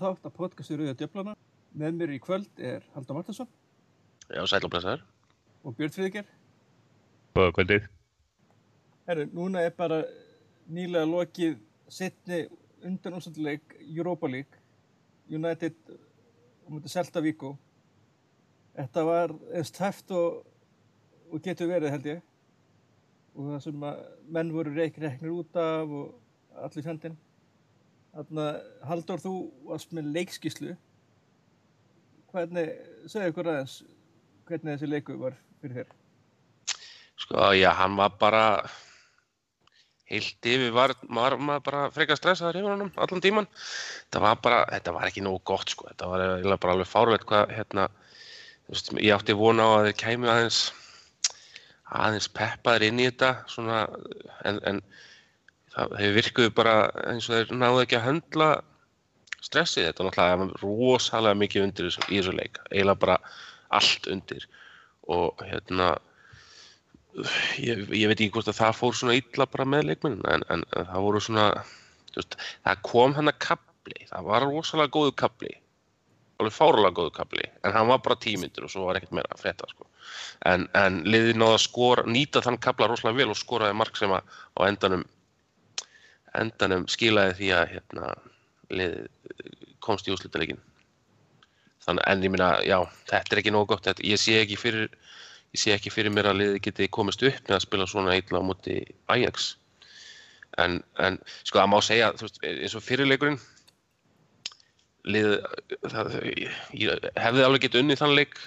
í 35. þátt að podcastu Rauða Djöflana. Með mér í kvöld er Haldur Martinsson Já, sæl og Björn Friðger. Góða kvöldið. Herru, núna er bara nýlega lokið setni undan úrstönduleik Europa League, United og mútið Celta Vigo. Þetta var eins tæft og, og getur verið held ég. Og það sem að menn voru reik reknir út af og allir fjandinn. Haldur, þú varst með leikskíslu. Hvernig, segðu ykkur aðeins, hvernig þessi leiku var fyrir þér? Sko, já, hann var bara heilt yfir, var, var maður bara frekar stressaður yfir honum allan tíman. Það var bara, þetta var ekki nógu gott, sko. Þetta var bara alveg fárveit hvað, hérna, þú veist, ég átti vona á að þeir kæmi aðeins, aðeins peppaður inn í þetta, svona, en, en það, þeir virkuðu bara eins og þeir náðu ekki að höndla stressið. Þetta náttúrulega rosalega mikið undir þessu, í þessu leik, eiginlega bara allt undir. Og hérna ég, ég veit ekki hvort að það fór svona illa bara með leikmennin en, en, það voru svona just, það kom hann að kapli það var rosalega góðu kapli alveg fáralega góðu kapli en hann var bara tímyndur og svo var ekkert meira að frétta sko. en, en liðið náða að skora nýta þann kapla rosalega vel og skoraði mark sem að á endanum endanum skilaði því að hérna, komst í úslutaleikin þannig en ég minna, já, þetta er ekki nógu gott. Þetta, ég sé ekki fyrir ég sé ekki fyrir mér að liði geti komist upp með að spila svona illa á móti Ajax. En, en sko það má segja þú veist, eins og fyrirleikurinn lið það, ég hefði alveg getið unnið þann leik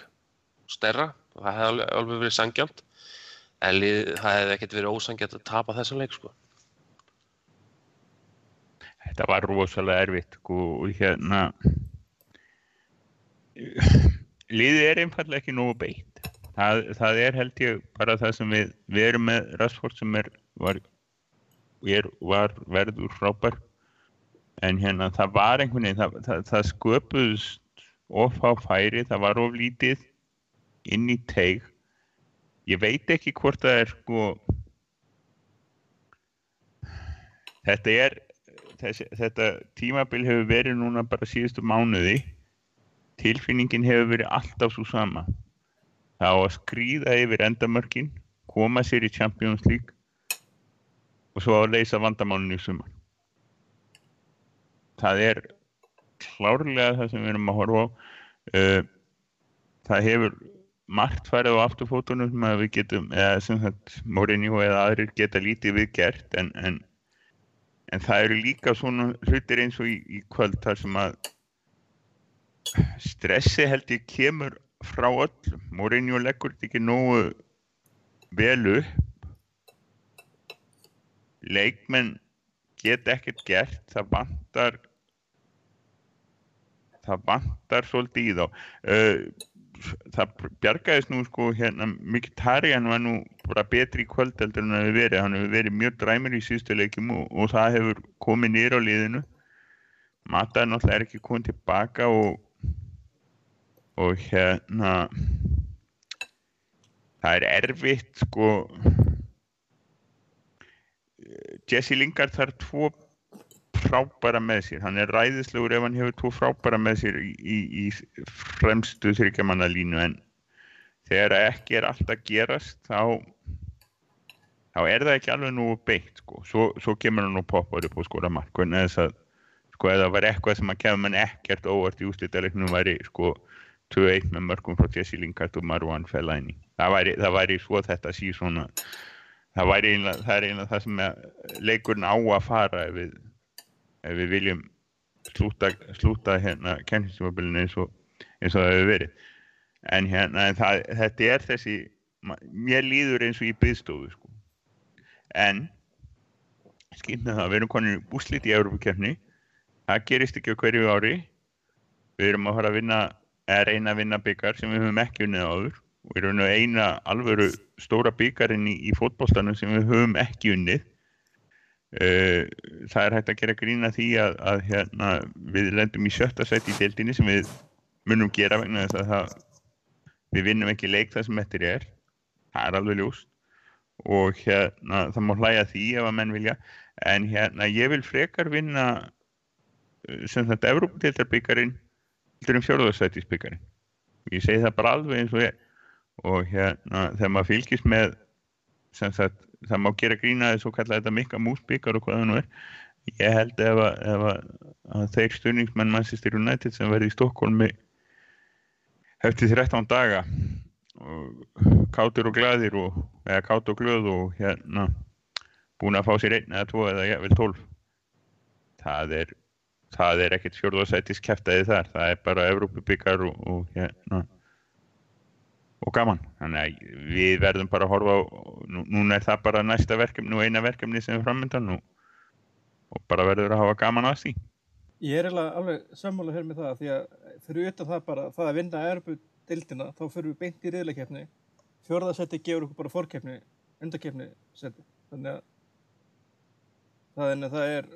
stærra það hefði alveg, verið sangjönd en lið, það hefði ekkert verið ósangjönd að tapa þessum leik sko Þetta var rosalega erfitt sko, og hérna liðið er einfallega ekki nógu beitt. Það, það er held ég bara það sem við, við erum með Rashford sem er, var, er, var verður frábær. En hérna það var einhvern veginn það, það, það sköpuðst of á færi, það var of lítið inn í teig. Ég veit ekki hvort það er sko þetta er þessi, þetta tímabil hefur verið núna bara síðustu mánuði. Tilfinningin hefur verið alltaf svo sama. Það á að skrýða yfir endamörkin koma sér í Champions League og svo að leysa vandamálunni í sumar. Það er klárlega það sem við erum að horfa á. Uh, það hefur margt farið á afturfótunum sem við getum, eða sem sagt Mourinho eða aðrir geta lítið við gert en, en, en það eru líka svona hlutir eins og í, í kvöld þar sem að stressi held ég kemur frá öllum. Mourinho leggur þetta ekki nógu vel upp. Leikmenn get ekkert gert. Það vantar það vantar svolítið í þá. Það bjargaðist nú sko hérna Mkhitaryan var nú bara betri í kvöld heldur en það hefur verið. Hann hefur verið mjög dræmur í síðustu leikum og, og það hefur komið nýra á liðinu. Mata er náttúrulega ekki komið tilbaka og og hérna það er erfitt sko Jesse Lingard þarf tvo frábæra með sér. Hann er ræðislegur ef hann hefur tvo frábæra með sér í, í, í fremstu þryggjamanalínu en þegar ekki er allt að gerast þá þá er það ekki alveg nú beitt sko. Svo, svo kemur hann og poppar upp og skora mark. En þess að sko eða var eitthvað sem að kemur mann ekkert óvart í úslítalegnum væri sko 2-1 með mörgum frá Jesse Lingard og Marwan Fellaini. Það væri, það væri svo þetta sí svona það væri einlega það einlega það sem leikurinn á að fara við, ef við viljum slúta, slúta hérna kenninstímabilinu eins eins og það hefur verið. En hérna það, þetta er þessi mér líður eins og í byggstofu sko. en skynna það, við erum konið búslit í Európa-kefni það gerist ekki á hverju ári. Við erum að fara að vinna er eina að vinna byggar sem við höfum ekki unnið áður. Við erum eina alvöru stóra byggarinn í, í fótballstanum sem við höfum ekki unnið það er hægt að gera grína því að, að hérna, við lendum í sjötta sett í deildinni sem við munum gera vegna þess að það, við vinnum ekki leik það sem þetta er. Það er alveg ljóst. Og hérna það má hlæja því ef að menn vilja. En hérna ég vil frekar vinna uh, sem þetta Evrópadeildarbyggarinn heldur um fjórðarsætisbyggarinn ég segi það bara alveg eins og ég og hérna þegar maður fylgist með sagt það má gera grína þess og kalla þetta mikka músbyggar og hvað það nú er. Ég held ef að, ef að, að þeir stjórningsmenn Manchester United sem verði í Stokkólmi eftir 13 daga og kátur og glæðir og, eða kátur og glöð og hérna búin að fá sér einn eða tvo eða vel tólf. Það er það er ekkert fjórðarsætis kæftæði þar. Það er bara Evrópubikar og, og hérna og gaman, þannig að við verðum bara að horfa á, nú, núna er það bara næsta verkefni og eina verkefni sem er framöndan og, og bara verður að hafa gaman að því. Ég er alveg sammála hér með það því að fyrir utan það bara, það að vinna erbu-dildina, þá fyrir við beint í riðleikefni fjórðarsætti gefur okkur bara fórkefni undakefni seti þannig að það, er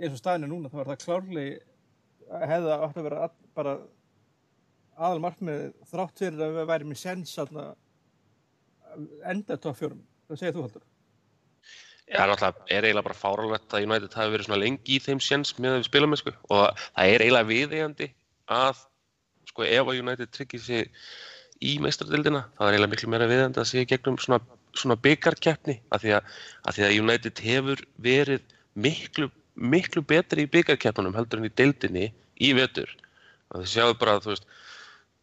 eins og staðinu núna, þá er það klárlega hefða átt að vera bara aðal markmið þrátt fyrir að við værim í sens enda top fjórum. Það segir þú haldur Já, náttúrulega er eiginlega bara fáralvett að United hafi verið svona lengi í þeim séns með að við spila með sko og það er eiginlega viðeigandi að sko ef að United tryggir sig í meistardildina það er eiginlega miklu meira viðeigandi að segja gegnum svona, svona byggarkeppni að að, því að United hefur verið miklu, miklu betri í byggarkeppnum heldur en í dildinni í vetur. Og þið sjáu bara að þú veist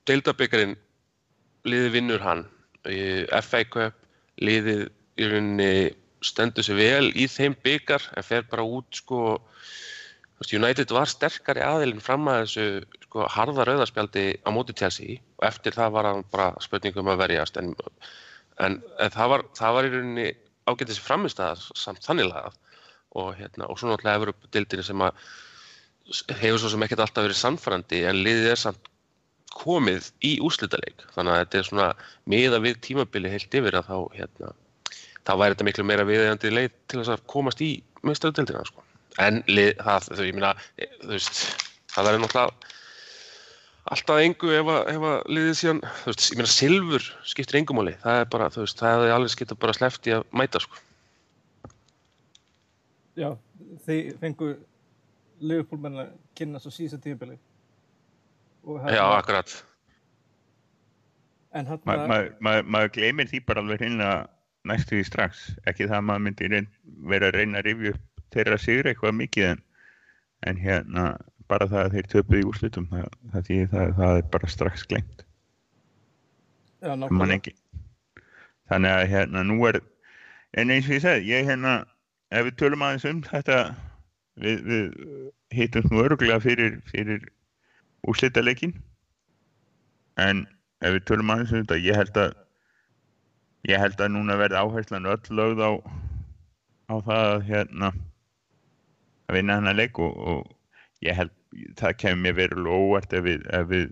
deildabyggarinn liði vinnur hann. FA Cup liðið í rauninni stendur sér vel í þeim byggar en fer bara út sko United var sterkari aðilinn fram að þessu sko, harða rauðarspjaldi á móti Chelsea og eftir það var hann bara spurningum að verjast. En, en, en það, var, það var í rauninni ágætið sér framist að samt þanniglega og, hérna, og svo náttúrulega dildinni sem að hefur svo sem ekkert alltaf verið sannfærandi en liðið er samt komið í úslítaleik þannig að þetta er svona miða við tímabili heilt yfir að þá hérna, þá væri þetta miklu meira viðeigandi leið til að komast í meðstöðudeldina sko. en lið, það, þau, ég minna þú veist, það er náttúrulega alltaf engu ef að, ef að liðið síðan, þú veist, ég minna silfur skiptir engumáli, það er bara, þú veist það er alveg skiptir bara sleft í að mæta sko. Já, þeir fengu Liverpool-menn að kynna svo síðan tímabili Já, akkurat. Maður ma ma ma ma gleymir því bara alveg hérna næstu því strax. Ekki það að maður myndi reyn, vera að reyna að rifja upp þeirra sigur eitthvað mikið en, en hérna bara það að þeir töpuði í úrslutum það, það, það, það er bara strax glemt Já, nákvæmlega. Þannig að hérna nú er en eins og ég segi, ég hérna ef við tölum aðeins um þetta við, við hittum nú öruglega fyrir, fyrir úrslitaleikin en ef við tölum aðeins um þetta ég held að ég held að núna verði áherslan öll lögð á á það að hérna að vinna hann að leik og, og ég held það kemur mér verulega óvart ef við ef við,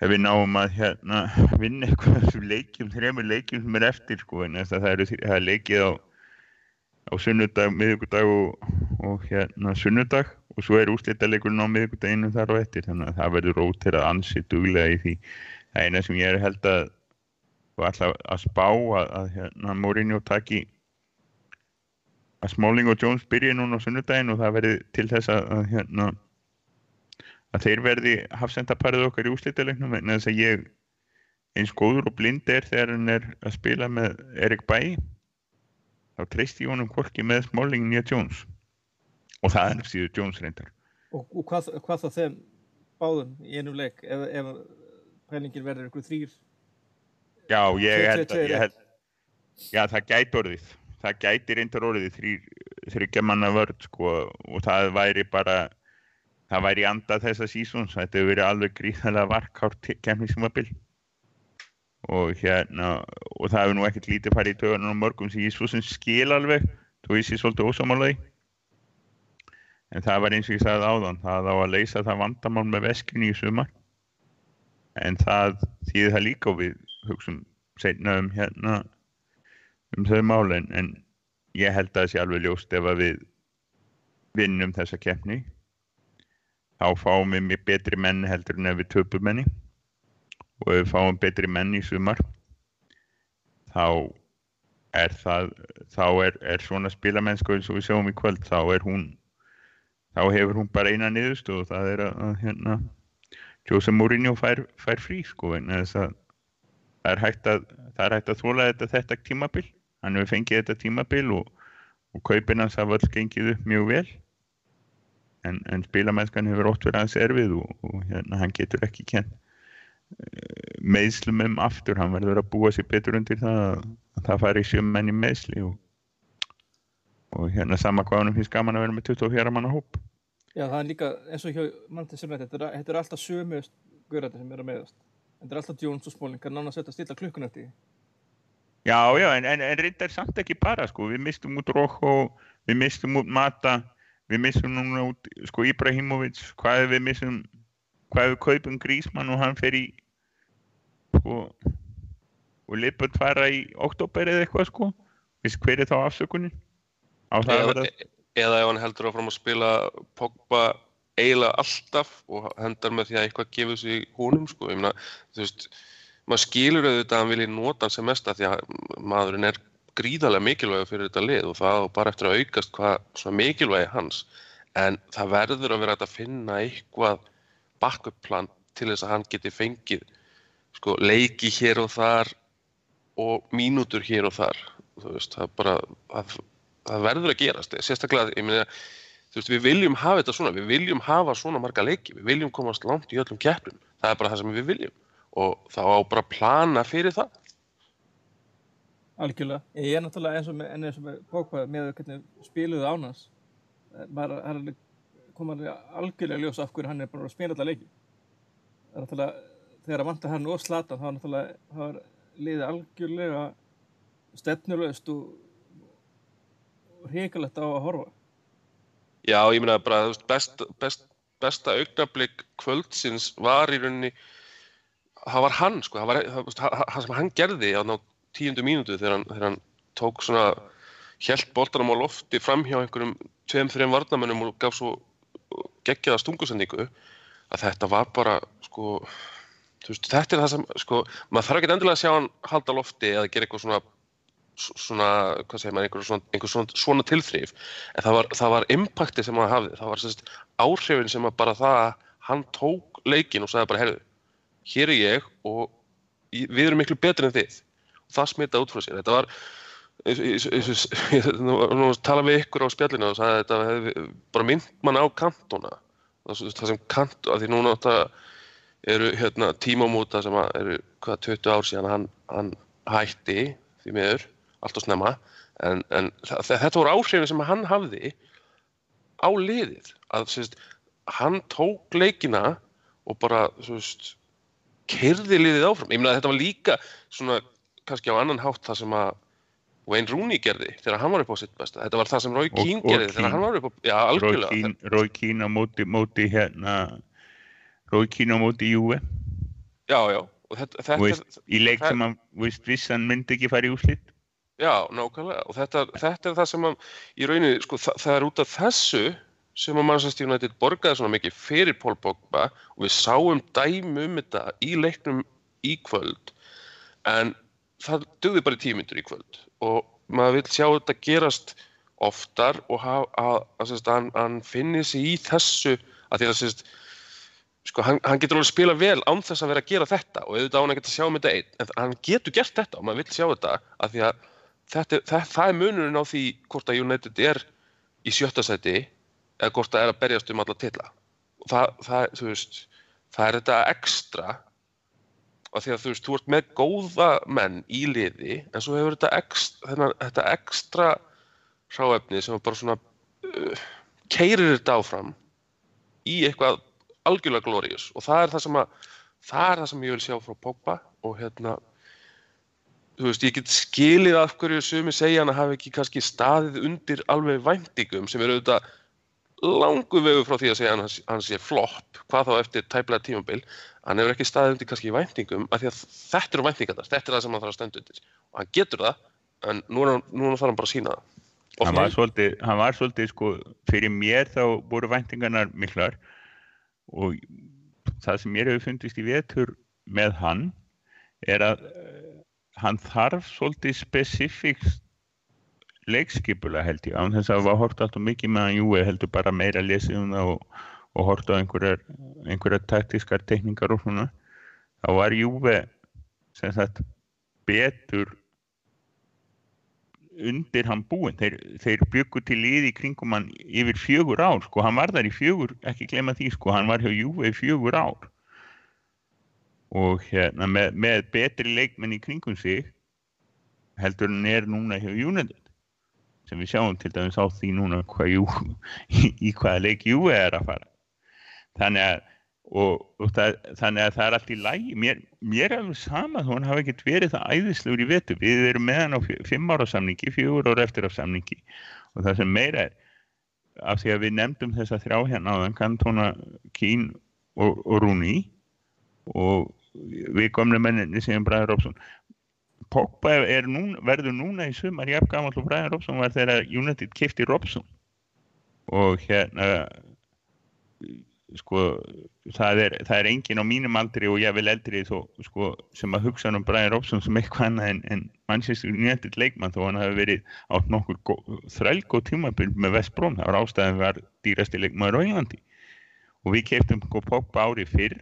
ef við náum að hérna vinna eitthvað leikjum, þrejum leikjum sem er eftir sko en það er, það er leikið á á sunnudag, miðugudag og, og hérna sunnudag og svo er úslítalegurinn á miðugudaginu þar og eftir þannig að það verður rótir að ansi duglega í því. Það eina sem ég er held að að spá að, að hérna, Mourinho taki að Smalling og Jones byrja núna á sunnudagin og það verði til þess að, að hérna að þeir verði hafsendaparið okkar í úslítalegnum en þess að ég eins góður og blind er þegar hann er að spila með Erik Bæi þá treyst ég honum hvorki með Smalling nýja Jones og það er síður Jones reyndar. Og, og hvað, hvað þá þeim báðum í einum leik ef, ef pælingin verður ykkur þrýr já ég held að ég held, já það gæti orðið. Það gæti reyndar orðið þryggja manna vörd sko. Og það væri bara það væri andað þessa sísons þetta hefur verið alveg gríðalega varkárt kemningsumabil og hérna og það hefur nú ekkert lítið farið í töðunum mörgum sem sem skil alveg. Þú veist ég svolítið ósamálaði en það var eins og ég sagði áðan það á að leysa það vandamál með veskinu í sumar. En það þýði það líka og við hugsun segna um hérna um þau málin en ég held að það sé alveg ljóst ef að við vinnum þessa keppni þá fáum við mjög betri menn heldur en ef við töpum menni og ef við fáum betri menn í sumar þá er það þá er, er svona spilamennsku eins og við sjáum í kvöld þá er hún þá hefur hún bara eina niðurstöð og það er að, hérna Jose Mourinho fær, fær frí sko að það er hægt að það er hægt að þóla þetta þetta tímabil. Hann hefur fengið þetta tímabil og, og kaupin hans hafa öll gengið upp mjög vel. En, en spilamennskan hefur ótt verið aðeins erfið og, og hérna hann getur ekki kent meðslum um aftur, hann verður að búa sér betur undir það að, að það fari sjöum menni meðsli og, og hérna sama hvað hann finnst gaman að vera með 24 manna hóp Já, það er líka eins og hjá Manchester United, þetta er, þetta er alltaf sömu guðrætti sem er að meðast. Þetta er alltaf Jones og Smalling, hann annars setja stilla klukkun eftir. Já, já, en, en, en reyndar samt ekki bara, sko, við mistum út Rojo, við mistum út Mata, við mistum núna út, sko, Ibrahimovic, hvað við mistum, hvað við kaupum Grísmann og hann fer í, sko, og Lippert fara í oktober eða eitthvað, sko, Vist, hver er þá afsökunin? Á það að vera... Eða ef hann heldur áfram að spila Pogba eiginlega alltaf og hendar með því að eitthvað gefur sig húnum sko, ég meina, þú veist maður skilur auðvitað að hann vilji nota hann sem mest að því að maðurinn er gríðarlega mikilvæg fyrir þetta lið og það bara eftir að aukast hvað mikilvægi hans. En það verður að vera að finna eitthvað backup plan til þess að hann geti fengið sko leiki hér og þar og mínútur hér og þar. Þú veist, það bara það, það verður að gerast, sérstaklega ég meina þú veist, við viljum hafa þetta svona, við viljum hafa svona marga leiki, við viljum komast langt í öllum keppnum, það er bara það sem við viljum og þá á bara plana fyrir það. Algjörlega, ég er náttúrulega eins og með, eins og með bókvæð með hvernig spiluðu maður er komaður algjörlega ljós af hverju hann er bara að spila alla leiki. Það er náttúrulega, þegar að vanta hann og slatan, þá er náttúrulega, liðið algjörlega stefnulegst og, og hrikalegt á að horfa. Já, ég meina bara, veist, best, best, besta augnablík kvöldsins var í rauninni, það var hann, sko, það var það, sem hann gerði á tíundu mínútu þegar hann, þegar hann tók svona, hjælt boltanum á lofti fram hjá einhverjum tveim, þreim varnamennum og gaf svo geggjaða stungusendingu, að þetta var bara, sko, veist, þetta er það sem, sko, maður þarf ekki endilega að sjá hann halda lofti eða gera eitthvað svona svona, hvað segir maður, einhver svona, einhver svona, svona tilþrif. En það var, það var impacti sem hann hafði, það var sérst áhrifin sem að bara það að hann tók leikin og sagði bara, herru, hér er ég og við erum miklu betri en þið. Og það smita út frá sér, þetta var nú tala við ykkur á spjallinu og sagði þetta hefði bara mynd mann á kantona. Það sem kant, að því núna þetta eru hérna tímamúta sem eru hvað 20 ár síðan hann, hann hætti því miður allt og snemma en, en þetta voru áhrifin sem hann hafði á liðið. Að sérst, hann tók leikina og bara sérst, kerði liðið áfram. Ég meina að þetta var líka svona kannski á annan hátt það sem að Wayne Rooney gerði þegar hann var upp á sitt besta. Þetta var það sem Roy Keane og, gerði og þegar hann var upp á já, algjörlega. Roy Keane, Roy Keane á móti, móti hérna Roy Keane á móti Juve. Já já. Þetta, þetta, veist, í leik sem hann vissan myndi ekki fara í úslitt Já, nákvæmlega. Og þetta, þetta er það sem að í rauninni, sko, það, það er út af þessu sem að Manchester United borgaði svona mikið fyrir Paul Pogba og við sáum dæmi um þetta í leiknum í kvöld. En það dögði bara tímyndur í kvöld. Og maður vil sjá þetta gerast oftar og hafa, að, að, að hann, finnir sig í þessu að því að sérst, sko, hann, hann getur alveg að spila vel án þess að vera að gera þetta. Og auðvitað á hann að geta að sjá um þetta einn. En hann getur gert þetta og maður vil sjá þetta að því að þetta, það, það er munurinn á því hvort að United er í sjötta seti eða hvort það er að berjast um alla tilla það, það, veist, það er þetta ekstra og því að þú veist, þú ert með góða menn í liði en svo hefur þetta ekstra, þennan, þetta ekstra ráefni sem bara svona uh, keirir þetta áfram í eitthvað algjörlega glórius og það er það sem að það er það sem ég vil sjá frá Pogba og hérna þú veist, ég get skilið af hverju sumi segja hann að hafa ekki kannski staðið undir alveg væntingum sem eru auðvitað langu vegu frá því að segja hann hann sé flopp, hvað þá eftir tæplega tímabil, hann hefur ekki staðið undir kannski væntingum, af því að þetta eru væntingarnar þetta er það sem hann þarf að stenda undir. Og hann getur það, en nú þarf hann bara að sína það. Hann var svolítið, hann var svolítið sko, fyrir mér þá voru væntingarnar miklar. Og það sem mér hefur fundist í vetur með hann er að hann þarf svolítið spesifíkt leikskipulega held ég, án þess að það var hort alltaf mikið meðan Júi heldur bara meira lesið um það og, og hort á einhverjar, einhverjar taktískar tekningar og svona, þá var Júi sem sagt betur undir hann búinn, þeir, þeir byggu til liði í kringum hann yfir fjögur ár sko, hann var þar í fjögur, ekki glema því sko, hann var hjá Júi í fjögur ár og hérna með, með betri leikmenn í kringum sig heldur hann er núna hjá United sem við sjáum til dæmis á því núna hvað jú, í, í hvaða leik Júi er að fara. Þannig að og, og það, þannig að það er allt í lægi mér, mér er alveg sama þó hann hafi ekkert verið það æðislegur í vetu við erum með hann á fimm ára samningi fjögur ára eftir á samningi. Og það sem meira er af því að við nefndum þessa þrjá hérna áðan Kantona, Kín og, og Rúni og við komlu menninni sem Bræður Robson. Pogba núna, verður núna í sumar jafn gamall og Bræður Robson var þegar United kifti Robson. Og hérna sko það er, það er engin á mínum aldri og ég vil eldri þó, sko, sem að hugsa um Brian Robson sem eitthvað annað en, en Manchester United leikmann þó hann hafi verið átt nokkur þrælgóð tímabild með West Brom. Það var ástæðan var dýrasti leikmaður á Englandi. Og við keiptum sko Pogba ári fyrr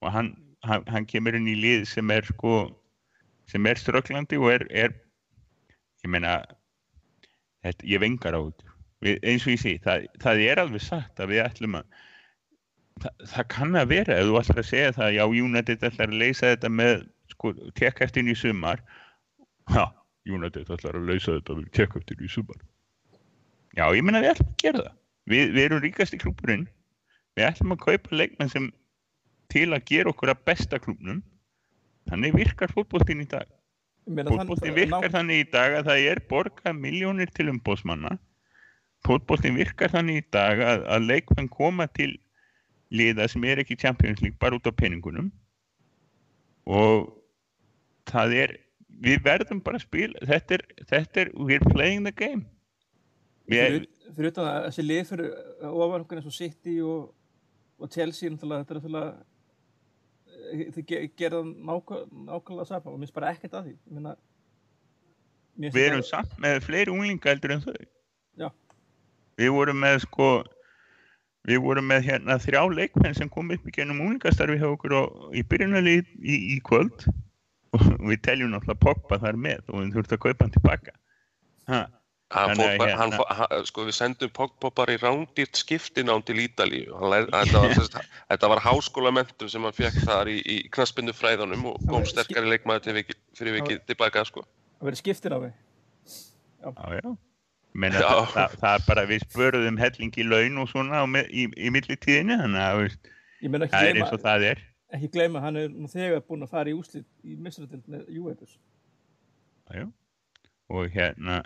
og hann, hann, hann kemur inn í lið sem er sko sem er ströglandi og er, er ég meina þetta, ég vengar á þetta eins og ég sé, það, það er alveg sagt að við ætlum að það, það kann að vera ef þú ætlar að segja það já, United ætlar að leysa þetta með sko, tekkæftin í sumar. Já, United ætlar að leysa þetta með tekkæftin í sumar. Já, ég menna við ætlum að gera það. Við, við erum ríkast í klúburinn við ætlum að kaupa leikmenn sem til að gera okkur að besta klúbnum þannig virkar fótboltinn í dag. Fótboltinn virkar ná- þannig í dag að það er borgað miljónir til umbóðsmanna fótboltinn virkar þannig í dag að, að leikmenn koma til liða sem er ekki Champions League bara út af peningunum. Og það er við verðum bara að spila þetta er, þetta er, we're playing the game. Fyrir, fyrir utan að þessi lið fyrir ofan okkur eins og City og, og Chelsea þetta er náttúrulega þau ge- gera það nákvæ, nákvæmlega saman og minnst bara ekkert að því. Mér við erum samt með fleiri unglinga heldur en þau. Já. við vorum með sko við vorum með hérna þrjá leikmenn sem kom upp í gennum unglingastarfi hjá okkur og, í byrjunali í, í, í kvöld. Og við teljum náttúrulega Pogba þar með og við þurfum að kaupa hann tilbaka. Ha, Hann fór, bara- hann, fór- hann, sko, við sendum Pogba bara í rándýrt skiptinám til Ítalíu. Hann lær- Þetta þetta var háskólamentum sem hann fekk þar í, í knaspindu fræðunum og kom Það sterkari leikmaður til viki, fyrir vikið tilbaka. Sko. að vera skiptir á því já, já. Meina, Já. það, það, það er bara við spöruðum helling í laun og svona á me, í, í millitíðinu þannig að ekki það er gleyma, eins og það er ekki gleyma hann er nú þegar búinn að fara í úslit í misrætild með Juventus Já, já. og hérna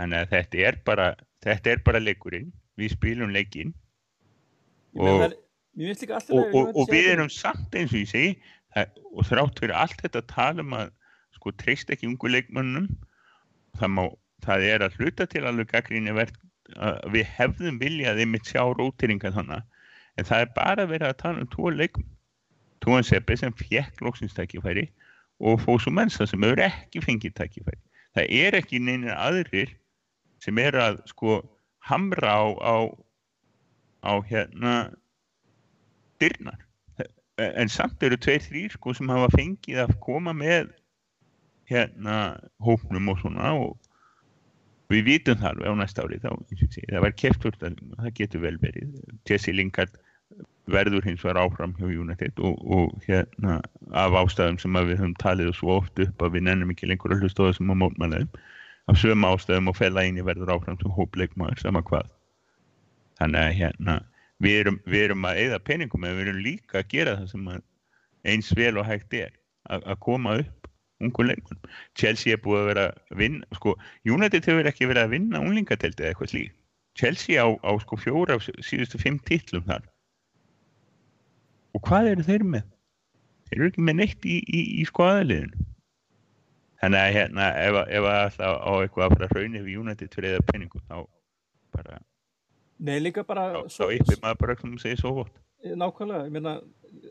þannig að þetta er bara þetta er bara leikurinn, við spilum leikinn. Og- er og, og, og við erum samt eins og ég segi það, og þrátt fyrir allt þetta tala um að sko treyst ekki ungu leikmönnum það, má, það er að hluta til alveg að við hefðum viljað einmitt sjá rótiringa þannig en það er bara verið að tala um tvo leikum Tóan Seppi sem fekk loksins tækifæri og Fósu Mensa sem hefur ekki fengið tækifæri. Það er ekki neina aðrir sem er að sko hamra á, á, á hérna dyrnar. En samt eru tveir þrýr sko sem hafa fengið að koma með hérna hópnum og svona og við vitum alveg á næsta ári þá, og það var keftur það getur vel verið. Jesse Lingard verður hins vegar áfram hjá United og, og hérna af ástæðum sem að við höfum talið svo oft upp að við nennum ekki lengur að hlusta á þessum á mótmælaðum af sömu ástæðum og fella eini verður áfram sem hópleikmaður sama hvað. Þannig að hérna við erum, við erum að eyða peningum en við erum líka að gera það sem eins vel og hægt er að, að koma upp ungu leikmannum Chelsea er búið að vera að vinna sko, United hefur ekki verið að vinna unglingadeldi eða eitthvað slík Chelsea á, á sko fjóra af síðustu fimm titlum þar. Og hvað eru þeir með? Þeir eru ekki með neitt í, í, í skoðaliðin þannig að hérna ef, að- ef að alltaf á eitthvað að fara að raunni við United fyrir eða peningum þá bara Nei, líka bara þá, yppir maður bara sem segir svo gott nákvæmlega, ég meina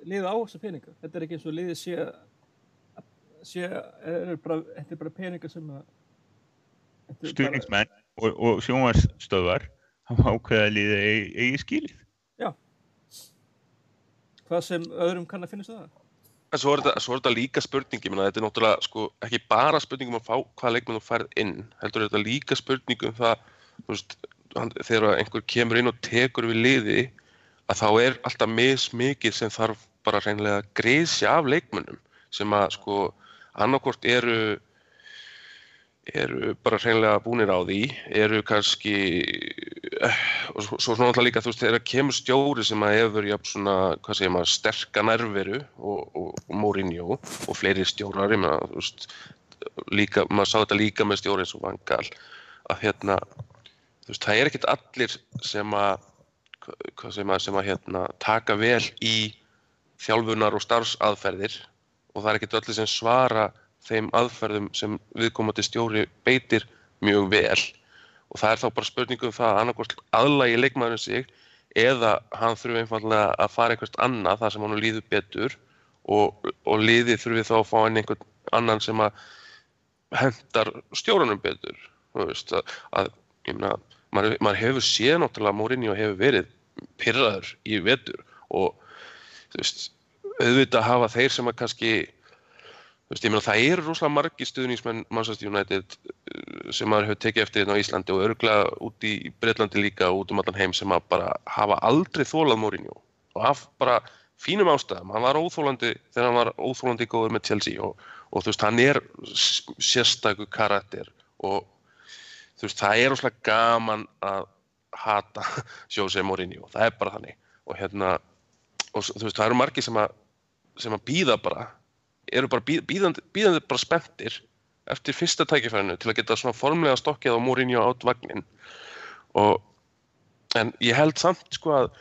liða á þessa peninga, þetta er ekki eins og liðið sé sé, er bara, þetta er bara peninga sem að er bara- stuðningsmenn og, og sjónvarstöðvar hafa ákveða að liða eigi, skilið. Hvað sem öðrum kann að finnast það? En svo er þetta, líka spurning, ég meina, þetta er náttúrulega sko, ekki bara spurning um að fá hvaða leikmenn þú færð inn, heldur þetta líka spurning um það, þú veist, þegar einhver kemur inn og tekur við liði, að þá er alltaf mismikið sem þarf bara reynilega að greiðsja af leikmennum, sem að sko annarkvort eru eru bara hreinlega búnir á því, eru kannski og svo, svo náttúrulega líka þú veist þegar kemur stjóri sem að hefur jafn svona, hvað segir maður, sterka nærveru og, og, og Mourinho og fleiri stjórar, þú veist líka, maður sá þetta líka með stjóri eins og Vangal, að hérna þú veist, það er ekkert allir sem að hvað segir maður, sem að hérna taka vel í þjálfunar og starfsaðferðir og það er ekkert allir sem svara þeim aðferðum sem viðkomandi stjóri beitir mjög vel og það er þá bara spurningum það að annarkvæmst aðlægi leikmaðurinn sig eða hann þurfi einfallega að fara eitthvað annað þar sem hann líður betur og, og liðið þurfi þá að fá inn einhvern annan sem að hendar stjórunum betur. Þú veist að, að meina, maður, maður hefur séð náttúrulega Mourinho hefur verið pyrraður í vetur og þú veist auðvitað hafa þeir sem að kannski Þú veist, ég meina það eru rosalega margi stuðningsmenn Manchester United uh, sem maður hefur tekið eftir hérna á Íslandi og örgulega út í Breitlandi líka og út um allan heim sem að bara hafa aldrei þólað Mourinho og af bara fínum ástæðum. Hann var óþólandi þegar hann var óþólandi góður með Chelsea og, og þú veist, hann er s- sérstakur karakter og þú veist, það er rosalega gaman að hata Jose Mourinho. Það er bara þannig og hérna, og þú veist, það eru margi sem að, sem að býða bara eru bara bíðandi, bíðandi bara spenntir eftir fyrsta tækifærinu til að geta svona formlega stokkið á Mourinho átt vagnin og en ég held samt sko að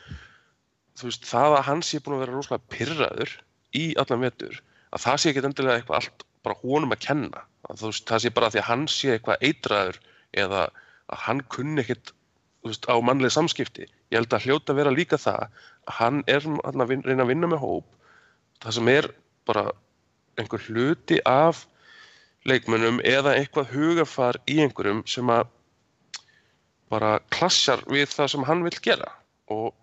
þú veist það að hann sé búin að vera rosalega pyrraður í allan vetur að það sé ekki endilega eitthvað allt bara honum að kenna. Að þú veist það sé bara því að hann sé eitthvað eitraður eða að hann kunni ekkit veist, á mannleg samskipti. Ég held að hljóta að vera líka það að hann er að reyna að vinna með hóp. Það sem er bara einhver hluti af leikmönnum eða eitthvað hugafar í einhverjum sem að bara klassjar við það sem hann vill gera og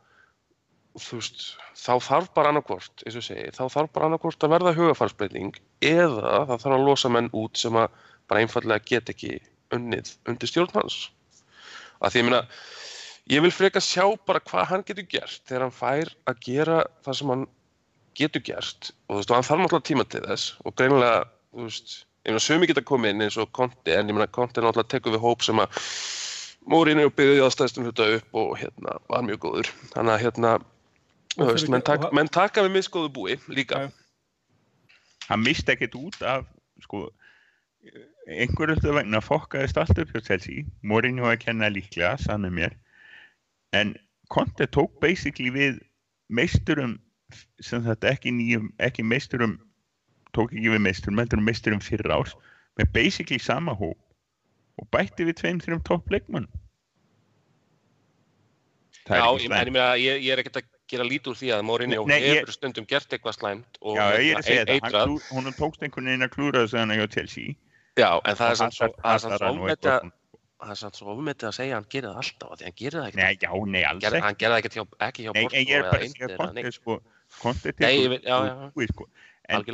þú veist, þá þarf bara annarkvort, eins og segi, þá þarf bara annarkvort að verða hugafarsbreyting eða það þarf að losa menn út sem að bara einfallega get ekki unnið undir stjórn hans. Að því ég meina, ég vil freka sjá bara hvað hann getur gert þegar hann fær að gera það sem hann getur gert og þú veist, og hann þarf náttúrulega tíma til þess og greinilega, þú veist, ég meina, sömi geta komið inn eins og Conte, en ég meina, Conte náttúrulega tekur við hóp sem að Mourinho byggði að stæðstum hluta upp og hérna var mjög góður. Þannig að hérna, þú Og veist, menn, tak, og- menn taka við misgóðu búi líka. Hann misti ekkert út af, sko, einhverju hlutu vegna fokkaðist allt upp hjá Chelsea. Mourinho að kenna líklega, sannu mér. En Conte tók basically við meisturum, sem þetta ekki nýjum, ekki meisturum, tók ekki við meisturum, heldur um meisturum fyrra árs, með basically sama hóp og bætti við tveim, þrjum topp leikmann. Það er Já, ég, ég ég, ég er ekkert að gera lít úr því að Mourinho Nei, ég- hefur stundum gert eitthvað slæmt og Já, ég er hérna, að tókst einhvern veginn að klúra þessu hann hjá Chelsea. Já, en það er Og nú ofmetið að, eitthvað- það er samt svo ofmetið að segja að hann gerir það alltaf, af því hann gerir það ekkert. Nei, já, nei, alls Gerði, ekki. hann gerði það ekkert ekki hjá ég er eða bara ég tekur búið, sko. En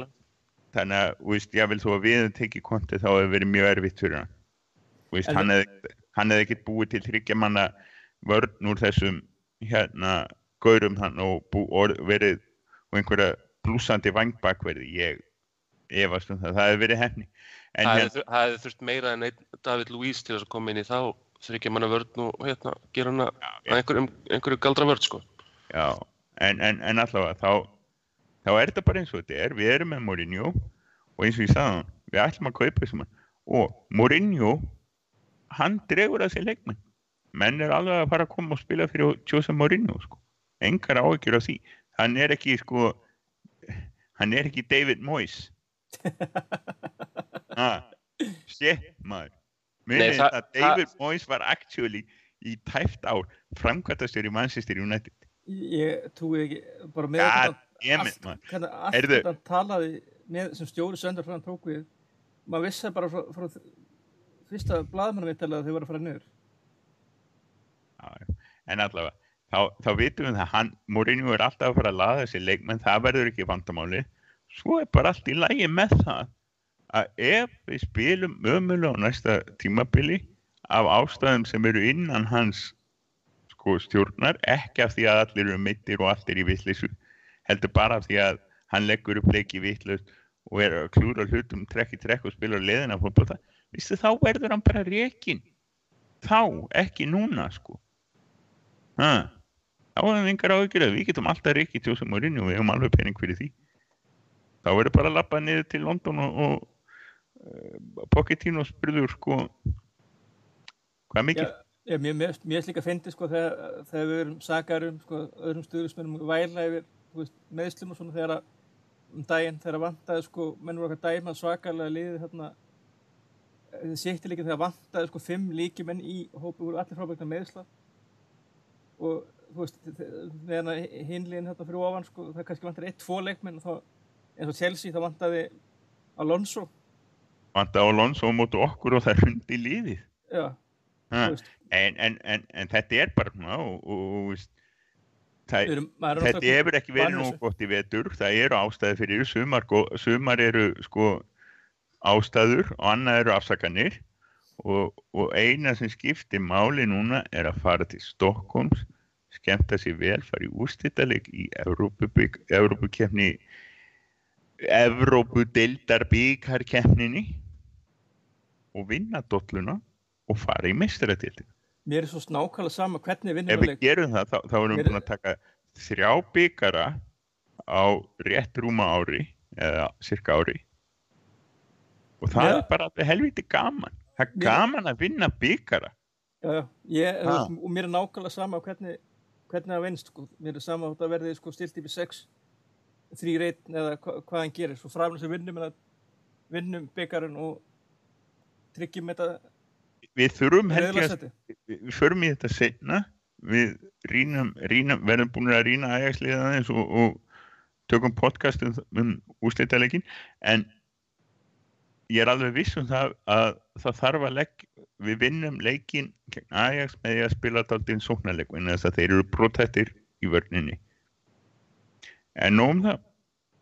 þannig að, veist, ég vil þó að við tekið Conte þá hefur verið mjög erfitt fyrir hann. En- hann hefði, hann ekkert búið til þryggja manna vörn úr þessum, hérna, gaurum hann og, bú, og verið, og einhverja blúsandi vangbakverði, ég efast um það, það hefði verið henni. En Það hérna, hefði það hefði þurft meira en einn David Luiz til þess að koma inn í þá þryggja manna vörn og hérna gera hana að einhverju galdra vörn sko. Já, en, en, en allavega þá, þá er þetta bara eins og þetta er, við erum með Mourinho og eins og ég sagði hann, við ætlum að kaupa þessum og Mourinho, hann dregur að sér leikmenn. Menn er alveg að fara að koma og spila fyrir Jose Mourinho, sko. Engar áhyggjur af því. Hann er ekki, sko, hann er ekki David Moyes. ah, shit, maður. Munið það- að David Moyes var actually í tæft ár framkvæmtastjóri Manchester United. Ég trúi ekki, bara með God allt, allt Heyrðu. þetta talaði með sem stjóri söndur frá hann tók við, maður vissi bara frá, frá fyrsta blaðmannavitala þegar þau voru að fara já. En allavega, þá, þá vitum við það, hann, Mourinho er alltaf að fara að laða þessi leikmenn, það verður ekki vandamáli. Svo er bara allt í lægi með það að ef við spilum ömulega á næsta tímabili af ástæðum sem eru innan hans sko, stjórnar, ekki af því að allir eru mittir og allt er í vittlisu, heldur bara af því að hann leggur upp leiki vittlust og er að klúra hlutum trekk í trekk og spila leðina fólkbóta, vistu þá verður hann bara rekin. Þá, ekki núna sko. Ha. Þá við engar áhyggjur að við getum alltaf reikið til þessum orðinu og við hefum alveg pening fyrir því. Þá verður bara að lappa niður til London og, og uh, Pochettino spurður sko hvað mikið? Já, mér, er líka að fyndi sko þegar, þegar við erum sagarum sko öðrum stuðlismennum væla yfir veist, meðslum og svona þegar að um daginn þegar vantaði sko menn voru okkar dæma svakalega liðið hérna þið sýtti líka þegar vantaði sko fimm líkimenn í hópu voru allir frábækna meðsla og þú veist þegar hinliðin hérna fyrir ofan sko það kannski vantaði eitt, tvo leikmenn og þá eins og Chelsea þá vantaði Alonso. Vantaði Alonso á mótu okkur og það hundi líðið já en, en, en, en þetta er bara ná, og, þetta hefur ekki verið nú gott í vetur það eru ástæði fyrir sumar, sumar eru sko ástæður og annað eru afsakanir. Og, og eina sem skiptir máli núna er að fara til Stokkons skemta sér vel, fara í úrstýttaleg í Evrópukefni Evrópudeildarbíkarkefninni og vinna dolluna og fara í meistaratildin Mér er svo snákala sama hvernig vinnum við leik. Ef við gerum það, þá, þá erum við búin að taka þrjá byggara á rétt rúma ári, eða cirka ári. Og það Mér... er bara helviti gaman. Það er Mér... gaman að vinna byggara. Já, já, ég, veist, og mér er nákvæmlega sama hvernig, hvernig það vinnst. Sko. Mér er sama að verði sko, stilt yfir 6, 3 reytn eða hva, hvað hann gerir. Svo framlega sem vinnum, vinnum byggarinn og tryggjum þetta við þurfum að við förum í þetta senna við rínum, rínum, verðum búin að rýna ægarsliða aðeins og, og tökum podcast um, um úslítaleikin en ég er alveg viss um það að það þarf að legg við vinnum leikin gegn Ajax með því að spila daldinn sóknarleik en þess að þeir eru brotættir í vörninni. En nú um það.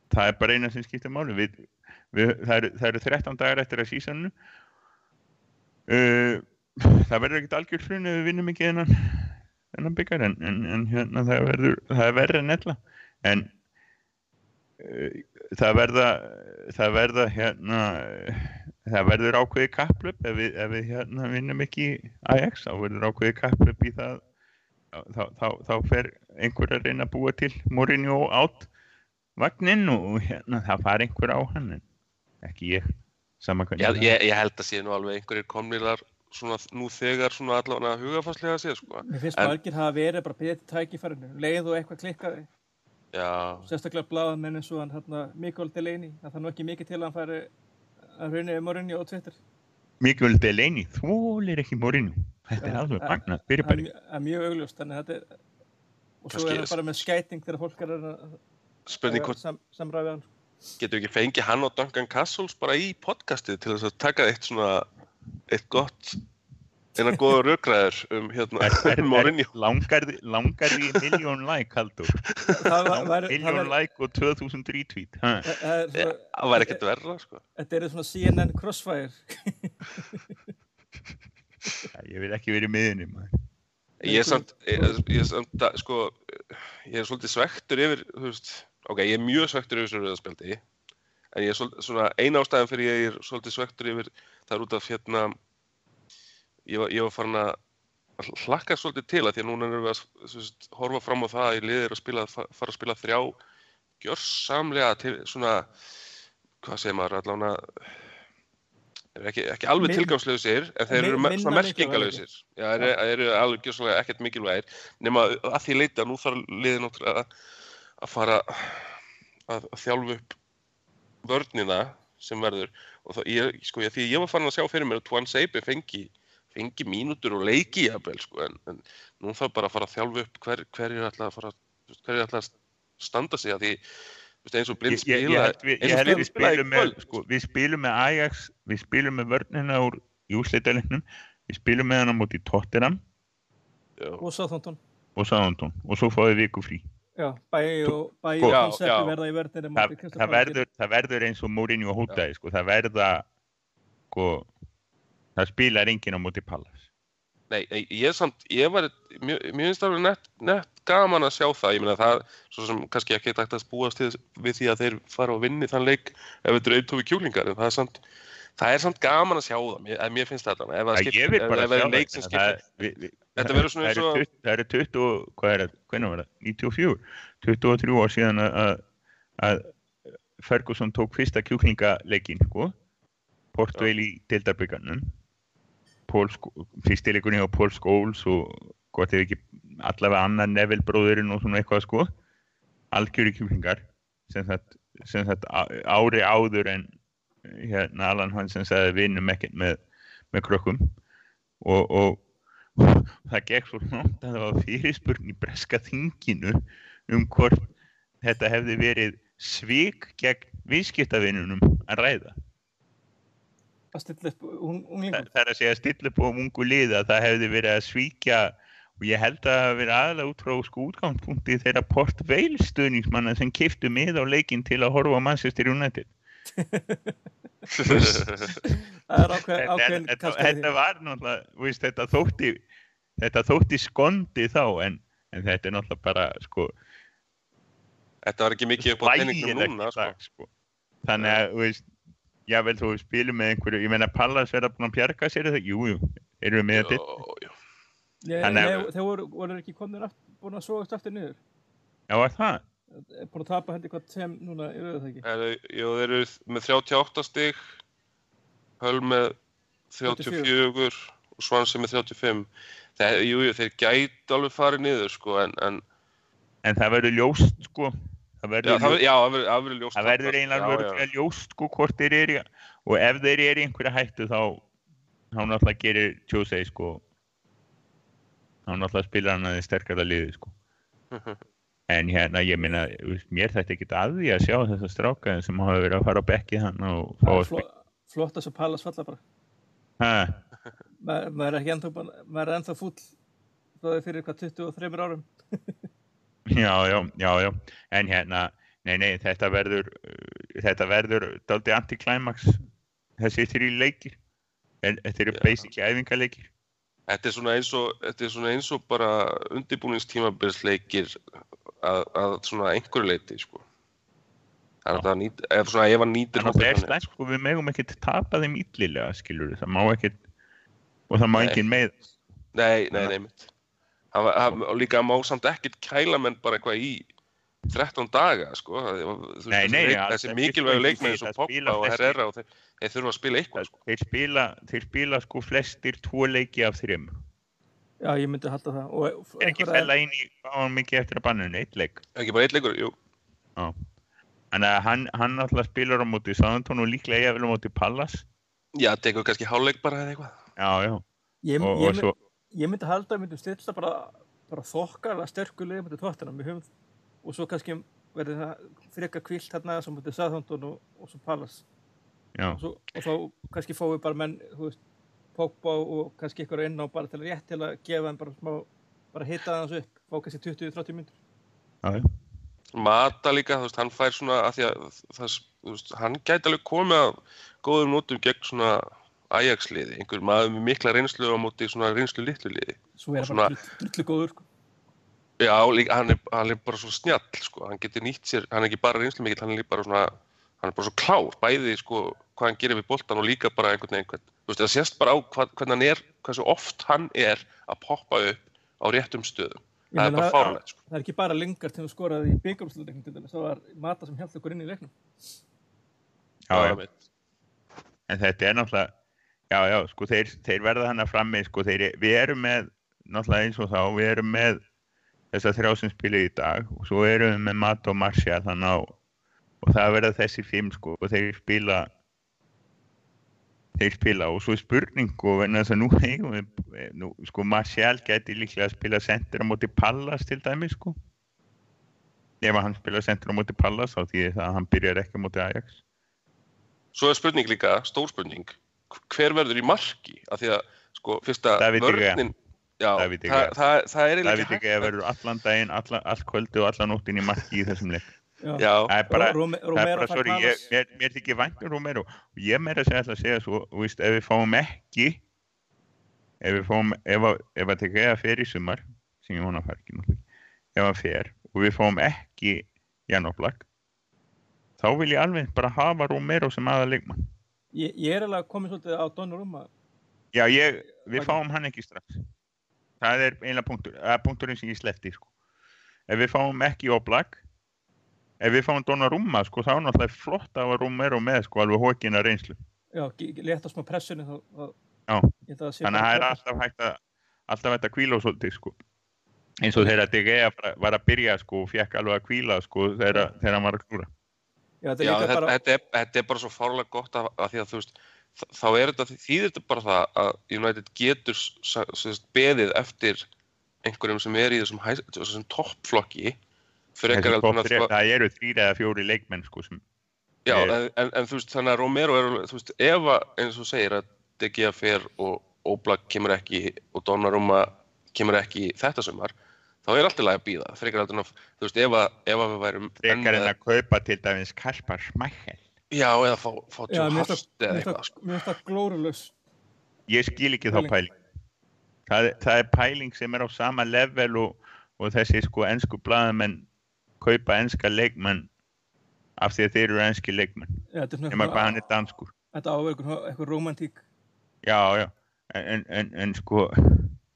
Það er bara eina sem skiptir máli. Við, við, það, eru, eru 13 dagar eftir að sísanu Uh, það verður ekkert algjör hrun ef við vinnum ekki þennan, þennan byggjar en, en, en hérna það verður það er verður en ella. En uh, það verða það verða hérna það verður ákveði kapplöp ef við, ef við hérna vinnum ekki Ajax þá verður ákveði kapplöp í það. Þá, þá, þá fer einhver að reyna að búa til Mourinho átt vagninn og hérna það far einhver á hann en ekki ég Já, ég, ég held að sé nú alveg einhverjir komnilar svona nú þegar svona allavega hugafarslega að sé sko. Mér finnst margir hafa verið bara betið tækifærinu, leið og eitthvað klikkaði Já. Sérstaklega bláðamenn eins og hann hérna Mikael Delaney. Það þarf nú ekki mikið til að hann færi að hraunni um Morinni og Twitter. Mikael Delaney, þólir ekki Morinni Þetta er alveg magnað, fyrirbæri. Það er mjög augljóst, þannig að þetta er og svo er það bara með skæting þegar fólk er að samræða hann sko getur ekki fengið hann og Duncan Castles bara í podcastið til þess að taka eitt svona eitt gott einan góða raugræður um hérna Mourinho? langarði, langarði miljón like haldur miljón like og 2000 retweet það var ekkert verra sko. þetta eru svona CNN crossfire. Ég vil ekki verið miðunum ég er samt ég er samt sko ég er svolítið svektur yfir þú veist ok, ég er mjög svektur yfir þessu rauðarspjaldi en ég er svona eina ástæðan fyrir ég er svolítið svektur yfir það er út af hérna ég var, ég var farin að hlakka svolítið til að því að núna erum við að svist, horfa fram á það að ég liðir að spila, fara að spila þrjá gjörsamlega til svona hvað segir maður allavega ekki, ekki alveg tilgámslegur en þeir eru svona merkingalöðsir já, þeir eru alveg gjörsamlega ekkert mikilvægir nema að því leita nú þarf liðið náttúrulega að fara að, að þjálfu upp vörnina sem verður. Og það, ég, sko, ég, því ég var farin að sjá fyrir mér að Tuan Seibi fengi, fengi mínútur og leiki jafnvel sko, en, en nú þarf bara að fara að þjálfu upp hver, hver er alltaf að fara hver er alltaf að standa sig að því eins og blind spila ég, ég, við, við spilum með sko, við spilum með Ajax við spilum með vörnina úr í úrslitaleiknum við spilum með hann á móti Tottenham og Southampton. og Southampton. Og svo fáið viku frí já, bæi og bæi Sko, og koncepti verða í verðinni Crystal það, verður, það verður eins og Mourinho hótaði sko. það verða sko, það spilar enginn á móti Pallas Nei, nei, ég samt, ég var, það alveg nett, nett gaman að sjá það, ég meina það, svo sem kannski ekki hægt að búast við, við því að þeir fara og vinni þann leik ef þetta eru eintófi kjúlingar, en það er samt, það er samt gaman að sjá það, mér, mér finnst þetta, ef það skiptir, ef það er leik sem skiptir, Þetta verður svona eins og- 20 það eru 20, og- hvað er það, hvernig var það, 94 23 ár síðan að- Ferguson tók fyrsta kjúklingaleikin sko, Portveil í deildarbyggarnum fyrstileikunni á Paul Scholes og gott ef ekki allavega annar Neville bróðurinn og svona eitthvað sko. Algjöri kjúklingar sem á- ári áður en hérna Alan Hansen sagði við vinnum ekkert með, með krökkum. Og, og það gekk svo langt að það var fyrirspurn í breska þinginu um hvort þetta hefði verið svik gegn viðskiptavinnunum að ræða. að stilla upp Það, það er að segja stilla upp á ungu liði að það hefði verið að svíkja og ég held að það hafi verið aðalega út frá sko útgangspunkti þeirra Port Vale stuðningsmanna sem kiftu mið á leikinn til að horfa er ákveð, Þetta, var náttúrulega, þetta þótti, þetta þótti skondi þá en, en þetta er náttúrulega bara sko þetta var ekki mikið upp á hlægilegt núna, sko. dag, sko. Þannig að, þú veist, jável þú spilum með einhverju, ég meina Pallas verða búin að bjarga sér eða, jú, jú, erum við með þetta. Þeir voru, voru ekki komnir aft, búin að sógast aftur niður Já, var það? Er búin að tapa hendi hvað sem núna rauðu það ekki Er, jú, þeir eru með 38 stig, Höl með 34 og Svansi með 35. Þeir, jú, jú, þeir gæti alveg farið niður, sko, en, en En það verður ljóst, sko, það verður, það, það verður- það ljóst. það sko, hvort þeir eru, og ef þeir eru einhverja hættu þá, þá náttúrulega gerir Tjósei, sko, þá náttúrulega spilar hann aðeins sterkara liði, sko. En hérna, ég meina, þú veist, mér þetta ekki að því að sjá þessa strákaðin sem hafa verið að fara á bekkið hann og fá Það að fló, flott að svo Pallas falla bara spila. Maður, maður er ekki ennþá, maður er ennþá fúll það er fyrir hvað 23 árum Já, já, já, já, en hérna, nei, nei, þetta verður, uh, þetta verður daldi anti-climax, þessi þrjí leikir, en þetta eru Já. basic æfingaleikir. Þetta er svona eins og, þetta er svona eins og bara undirbúningstímabilsleikir að, að svona einhverju leiti, sko. Er þetta að nýta, eða svona ef hann nýtir Þannig að það er slæmt, þannig, sko, við megum ekkert tapa þeim illilega, skilur það má ekkert, og það má Nei. enginn með, Nei, nei, nei. Það það- og líka má samt ekkert kæla menn bara eitthvað í 13 daga, sko. Það- þú veist, Nei, nei, leik- Þessi mikilvægu sko, leikmenn ég eins og það Pogba og flestir. Herrera og þeir, þeir þurfa að spila eitthvað, sko. þeir spila, þeir spila sko flestir tvo leiki af þrjum. já ég myndi halda það og Er ekki einhverja- fella inn í, var mikið eftir að banninu, eitt leik. Ekki bara eitt leikur, jú. Þannig að hann, hann alltaf spilar á móti Sáðantón og líklega ég vil á móti Pallas. Já, tekur kannski hálfleik bara eða eitthvað. Já, já. ég, Og, ég, og svo, ég myndi halda að við myndum stilla bara, bara þokkar að sterkulega myndi tóttina höfum, og svo kannski verði það frekar kvilt hérna sem myndi Southampton og, og svo Pallas já. og, svo, og þá kannski fáum við bara menn þú veist, Pogba og kannski ykkur inn á bara til að rétt til að gefa þeim bara smá bara hita það hans upp, fá kannski 20-30 myndur já, já. Mata líka, þú veist, hann fær svona að því að það, þú veist, hann gæti alveg komið að góðum nótum gegn svona Ajax-liði, einhver maður með mikla reynslu á móti svona reynslu litlu liði. svo er það bara drullu góður sko. Já, líka, hann, er, hann er bara svo snjall, sko, hann getur nýtt sér, hann er ekki bara reynslu mikill, hann er líka bara svona, hann er bara svo klár, bæði, sko, hvað hann gerir við boltan og líka bara einhvern veginn, þú veist, það sést bara á hvað, hvernig hann er, hversu oft hann er að poppa upp á réttum stöðum. Það er bara fárlegt, sko. það er ekki bara lengar til að skoraði í byggjumsluleiknum það var Mata sem held okkur inn í leiknum já. En þetta er náttúrulega, já, já, sko, þeir, þeir verða hann að frammi, sko, þeir, við erum með, náttúrulega eins og þá, við erum með þessa þrjá sem spila í dag og svo erum við með Matt og Marcia þannig á, og það verða þessir fimm, sko, og þeir spila, þeir spila og svo er spurning, sko, vegna þess að nú eigum við, nú, sko, Marcial geti líklega að spila sendur á móti Pallas til dæmis, sko. Ef að hann spila sendur á móti Pallas, þá því að hann byrjar ekki á móti Ajax. Svo er spurning líka, stór spurning, hver verður í marki af því að sko fyrsta já, De það, Gea. það, það er Það eiginlega veit ekki ekki að verður allan daginn, alla, all kvöldu og allan nóttin í marki í þessum leik. já, Það er bara, Rome- það er bara fær sorry, ég, mér, mér þykir vænt um Romero og ég meira að segja alltaf að segja svo, þú veist, ef við fáum ekki, ef við fáum, ef að, ef að teka eða fer í sumar, sem ég vona að fara ekki náttúrulega, ef að fer og við fáum ekki Janoblag, þá vil ég alveg bara hafa Romero sem aða leikmann. Ég, ég er alveg komin svolítið á Donnarumma. Já, ég, við fáum hann ekki strax. Það er einlega punktur, það er punkturinn sem ég sleppti, sko. Ef við fáum ekki Oblak, ef við fáum Donnarumma, sko, þá er náttúrulega flott að Romero með, sko, alveg hókina reynslu. Já, létta smá pressunni þá. þá Já. Þannig að það er alltaf hægt að, alltaf hægt að kvíla svolítið, sko. Eins og þegar bara- var að byrja, sko, og fekk alveg að kvíla, sko, þegar hann var að klúra. Já, þetta er já þetta, bara, þetta, er, þetta er bara svo fárlega gott af, af því að þú veist þá er þetta, þýðir þetta bara það að United getur sagt, beðið eftir einhverjum sem er í þessum, þessum toppflokki Það eru þrýr eða fjóri leikmenn, sko, sem, Já, Ég- en, en, en þú veist, þannig að Romero er, þú veist, ef að, eins og segir að De Gea fer og Oblak kemur ekki og Donnarumma kemur ekki þetta sumar, þá er alltaf læg að býða, frekar heldur en að, þú veist, ef að, ef að við værum enn frekar en með- að kaupa til dæmis Kaspar Schmeichel. Já, eða fá, fá Hart það- eða eitthvað, sko. mér finnst það glórulös. ég skil ekki þá Pæling. pæling það, er- það er pæling sem er á sama level og, og þessi sko ennsku blaðamenn kaupa ennska leikmenn af því að þeir eru ennski leikmenn er nema hvað hann er danskur Þetta áverkur, eitthvað romantík. já, já, en, en, en sko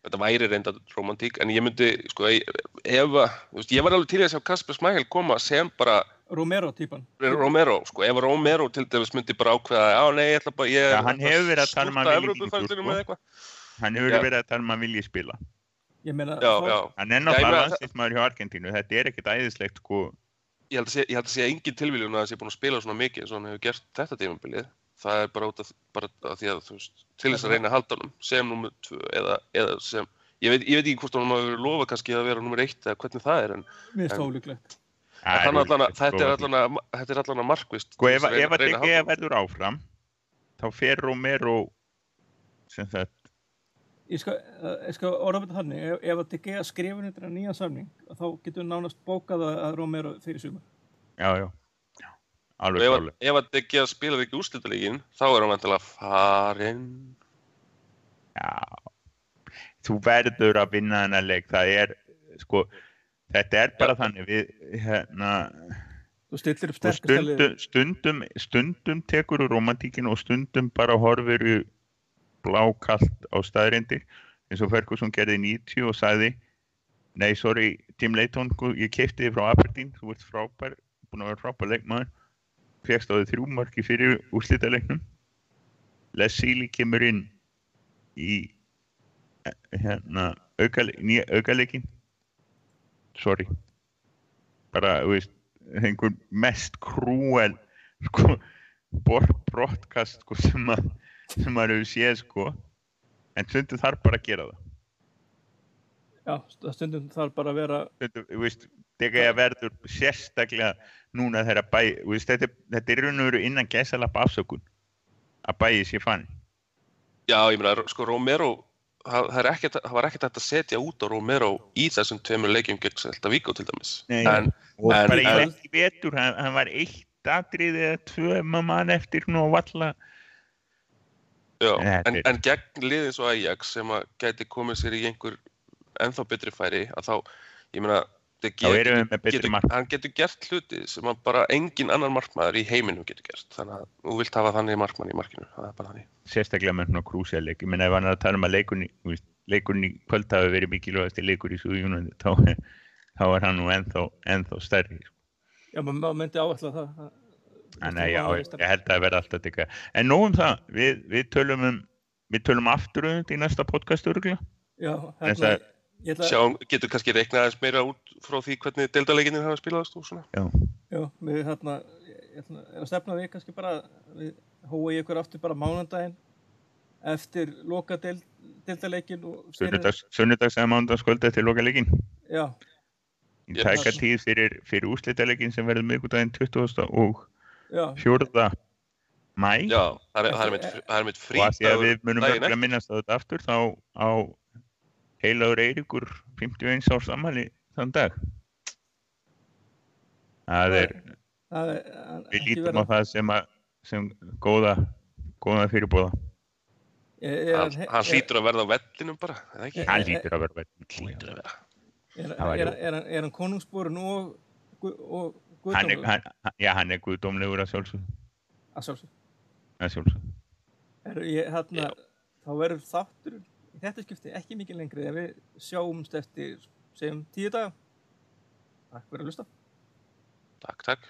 Þetta væri reynda romantík, en ég myndi, sko, ef að, ég var alveg til að sjá Kasper Smæhel koma sem bara Romero-típan. Romero, sko, ef Romero til dæmis myndi bara ákveða, já, nei, ég ætla bara, ég Já, hann hefur verið að tala um að vilja sko. hann hefur verið að tala um að vilja spila Ég meina, Já, þá- já, hann er náttúrulega landslýstmaður hjá Argentínu þetta er ekkert æðislegt sko ég held að sé, ég held að sé engin tilvíljun að það sé búin að spila svona mikið og hann hefur gert þetta tímabilið. Það er bara út af, bara af því að, þú veist, til þess að reyna að halda honum sem nummer tvö eða, eða sem, ég veit, ég veit ekki hvort hann hafi verið lofa kannski að vera nummer eitt eða hvernig það er, en en- það ólíklegt. Það er þannig allan að, ólíklegt, þetta er allan að, þetta er allan að markvist. sko ef, DG halda honum. verður áfram þá fer Romero sem sagt Ég skal, eh, ég skal orða þetta þannig, ef, ef að DG skrifur þetta nýjan samning, þá getur við nánast bókað að Romero fyrir sumar. já, já, já. Alveg ef, klálega að- ef að DG spilar ekki úrslitalegin, þá er hann vantilega farinn. Já, þú verður að vinna þennan leik, það er, sko, þetta er bara þannig, við, hérna, Þú stillir upp og sterkasta liðið. stundum, stundum, stundum tekur úr romantíkin og stundum bara horfir í blákalt á staðrindir, eins og Ferguson gerði 90 og sagði, nei, sorry, Tim Leighton, sko, ég kefti þið frá Aberdeen, þú ert frábær, búin að vera frábær leikmaður, fegst á þið þrjú marki fyrir úrslitaleiknum, Les Sealy kemur inn í hérna nýja aukaleikin sorry. Bara, þú veist, einhver mest krúel sko, bort brottkast sko, sem, að, sem maður hefur séð sko. En stundum þarf bara að gera það. Já, st- stundum þarf bara að vera, stundum, þú veist, þegar ég verður sérstaklega núna þegar bæ, veist, þetta, þetta er raun og veru innan gæsalap afsökun að bæði sér fann Já, ég meina, sko, Romero, það, það, ekkert, það var ekkert að setja út á Romero í þessum tveimur leikjum gegn Celta Vigo til dæmis. Nei. En, og En- bara en- ég veit í vetur hann, hann var eitt atrið eða tvö mann eftir nú og valla já, en, en gegn liðið svo Ajax sem að gæti komið sér í einhver ennþá betri færi, að þá, ég meina, Getur, hann getur gert hluti sem bara engin annar markmaður í heiminum getur gert. Þannig að þú vilt hafa þannig markmann í markinu, það er bara þannig. sérstaklega með svona krúsjaleik ég menna ef hann er að tala um að leikunni leikunni í kvöld hafi verið mikilvægast leikur í Suðjúnandi þá, þá er hann nú ennþá, ennþá stærri sko. já, maður myndi áætla það. það- Þannig að já, það- ég held að það verði alltaf teka. En nú um það, við, við tölum um við tölum aftur um þetta í næsta podcast öruglega. Já, Þess hérna, að- ég ætla, Sjáum, getur kannski reiknað aðeins meira út frá því hvernig deildarleikinir hafa spilaðast og svona. Já, já, við hérna, ég ætla að stefna við kannski bara, við hóa ykkur aftur bara mánundaginn eftir loka deild, deildarleikin og sunnudags, eða mánudagskvöld eftir loka leikin. Já, Í Yes. tæka tíð fyrir, fyrir úslitaleikin sem verður miðgudaginn 20. og já, 4. mæ Já, það er, er mitt, mitt og að því að við munum öll að minnast á þetta aftur þá á heilagur Eiríkur 51 árs ammali þann dag. Það er er við lítum á það sem, að, sem góða góða fyrirbóða Hann, hlýtur að verða á vellinum bara, hann lítur að Hlýtur að vera. Er, er, er, hann- er konungsborun og, og hann er, guðdómlegur? hann, hann- já, hann er guðdómlegur að sjálfsög Að sjálfsög. að sjálfsög Er, ég, hérna, þá verður þáttur í þetta skipti ekki mikið lengri ef við sjáumst eftir, segjum, tíu daga. Takk fyrir að lusta. Takk, takk.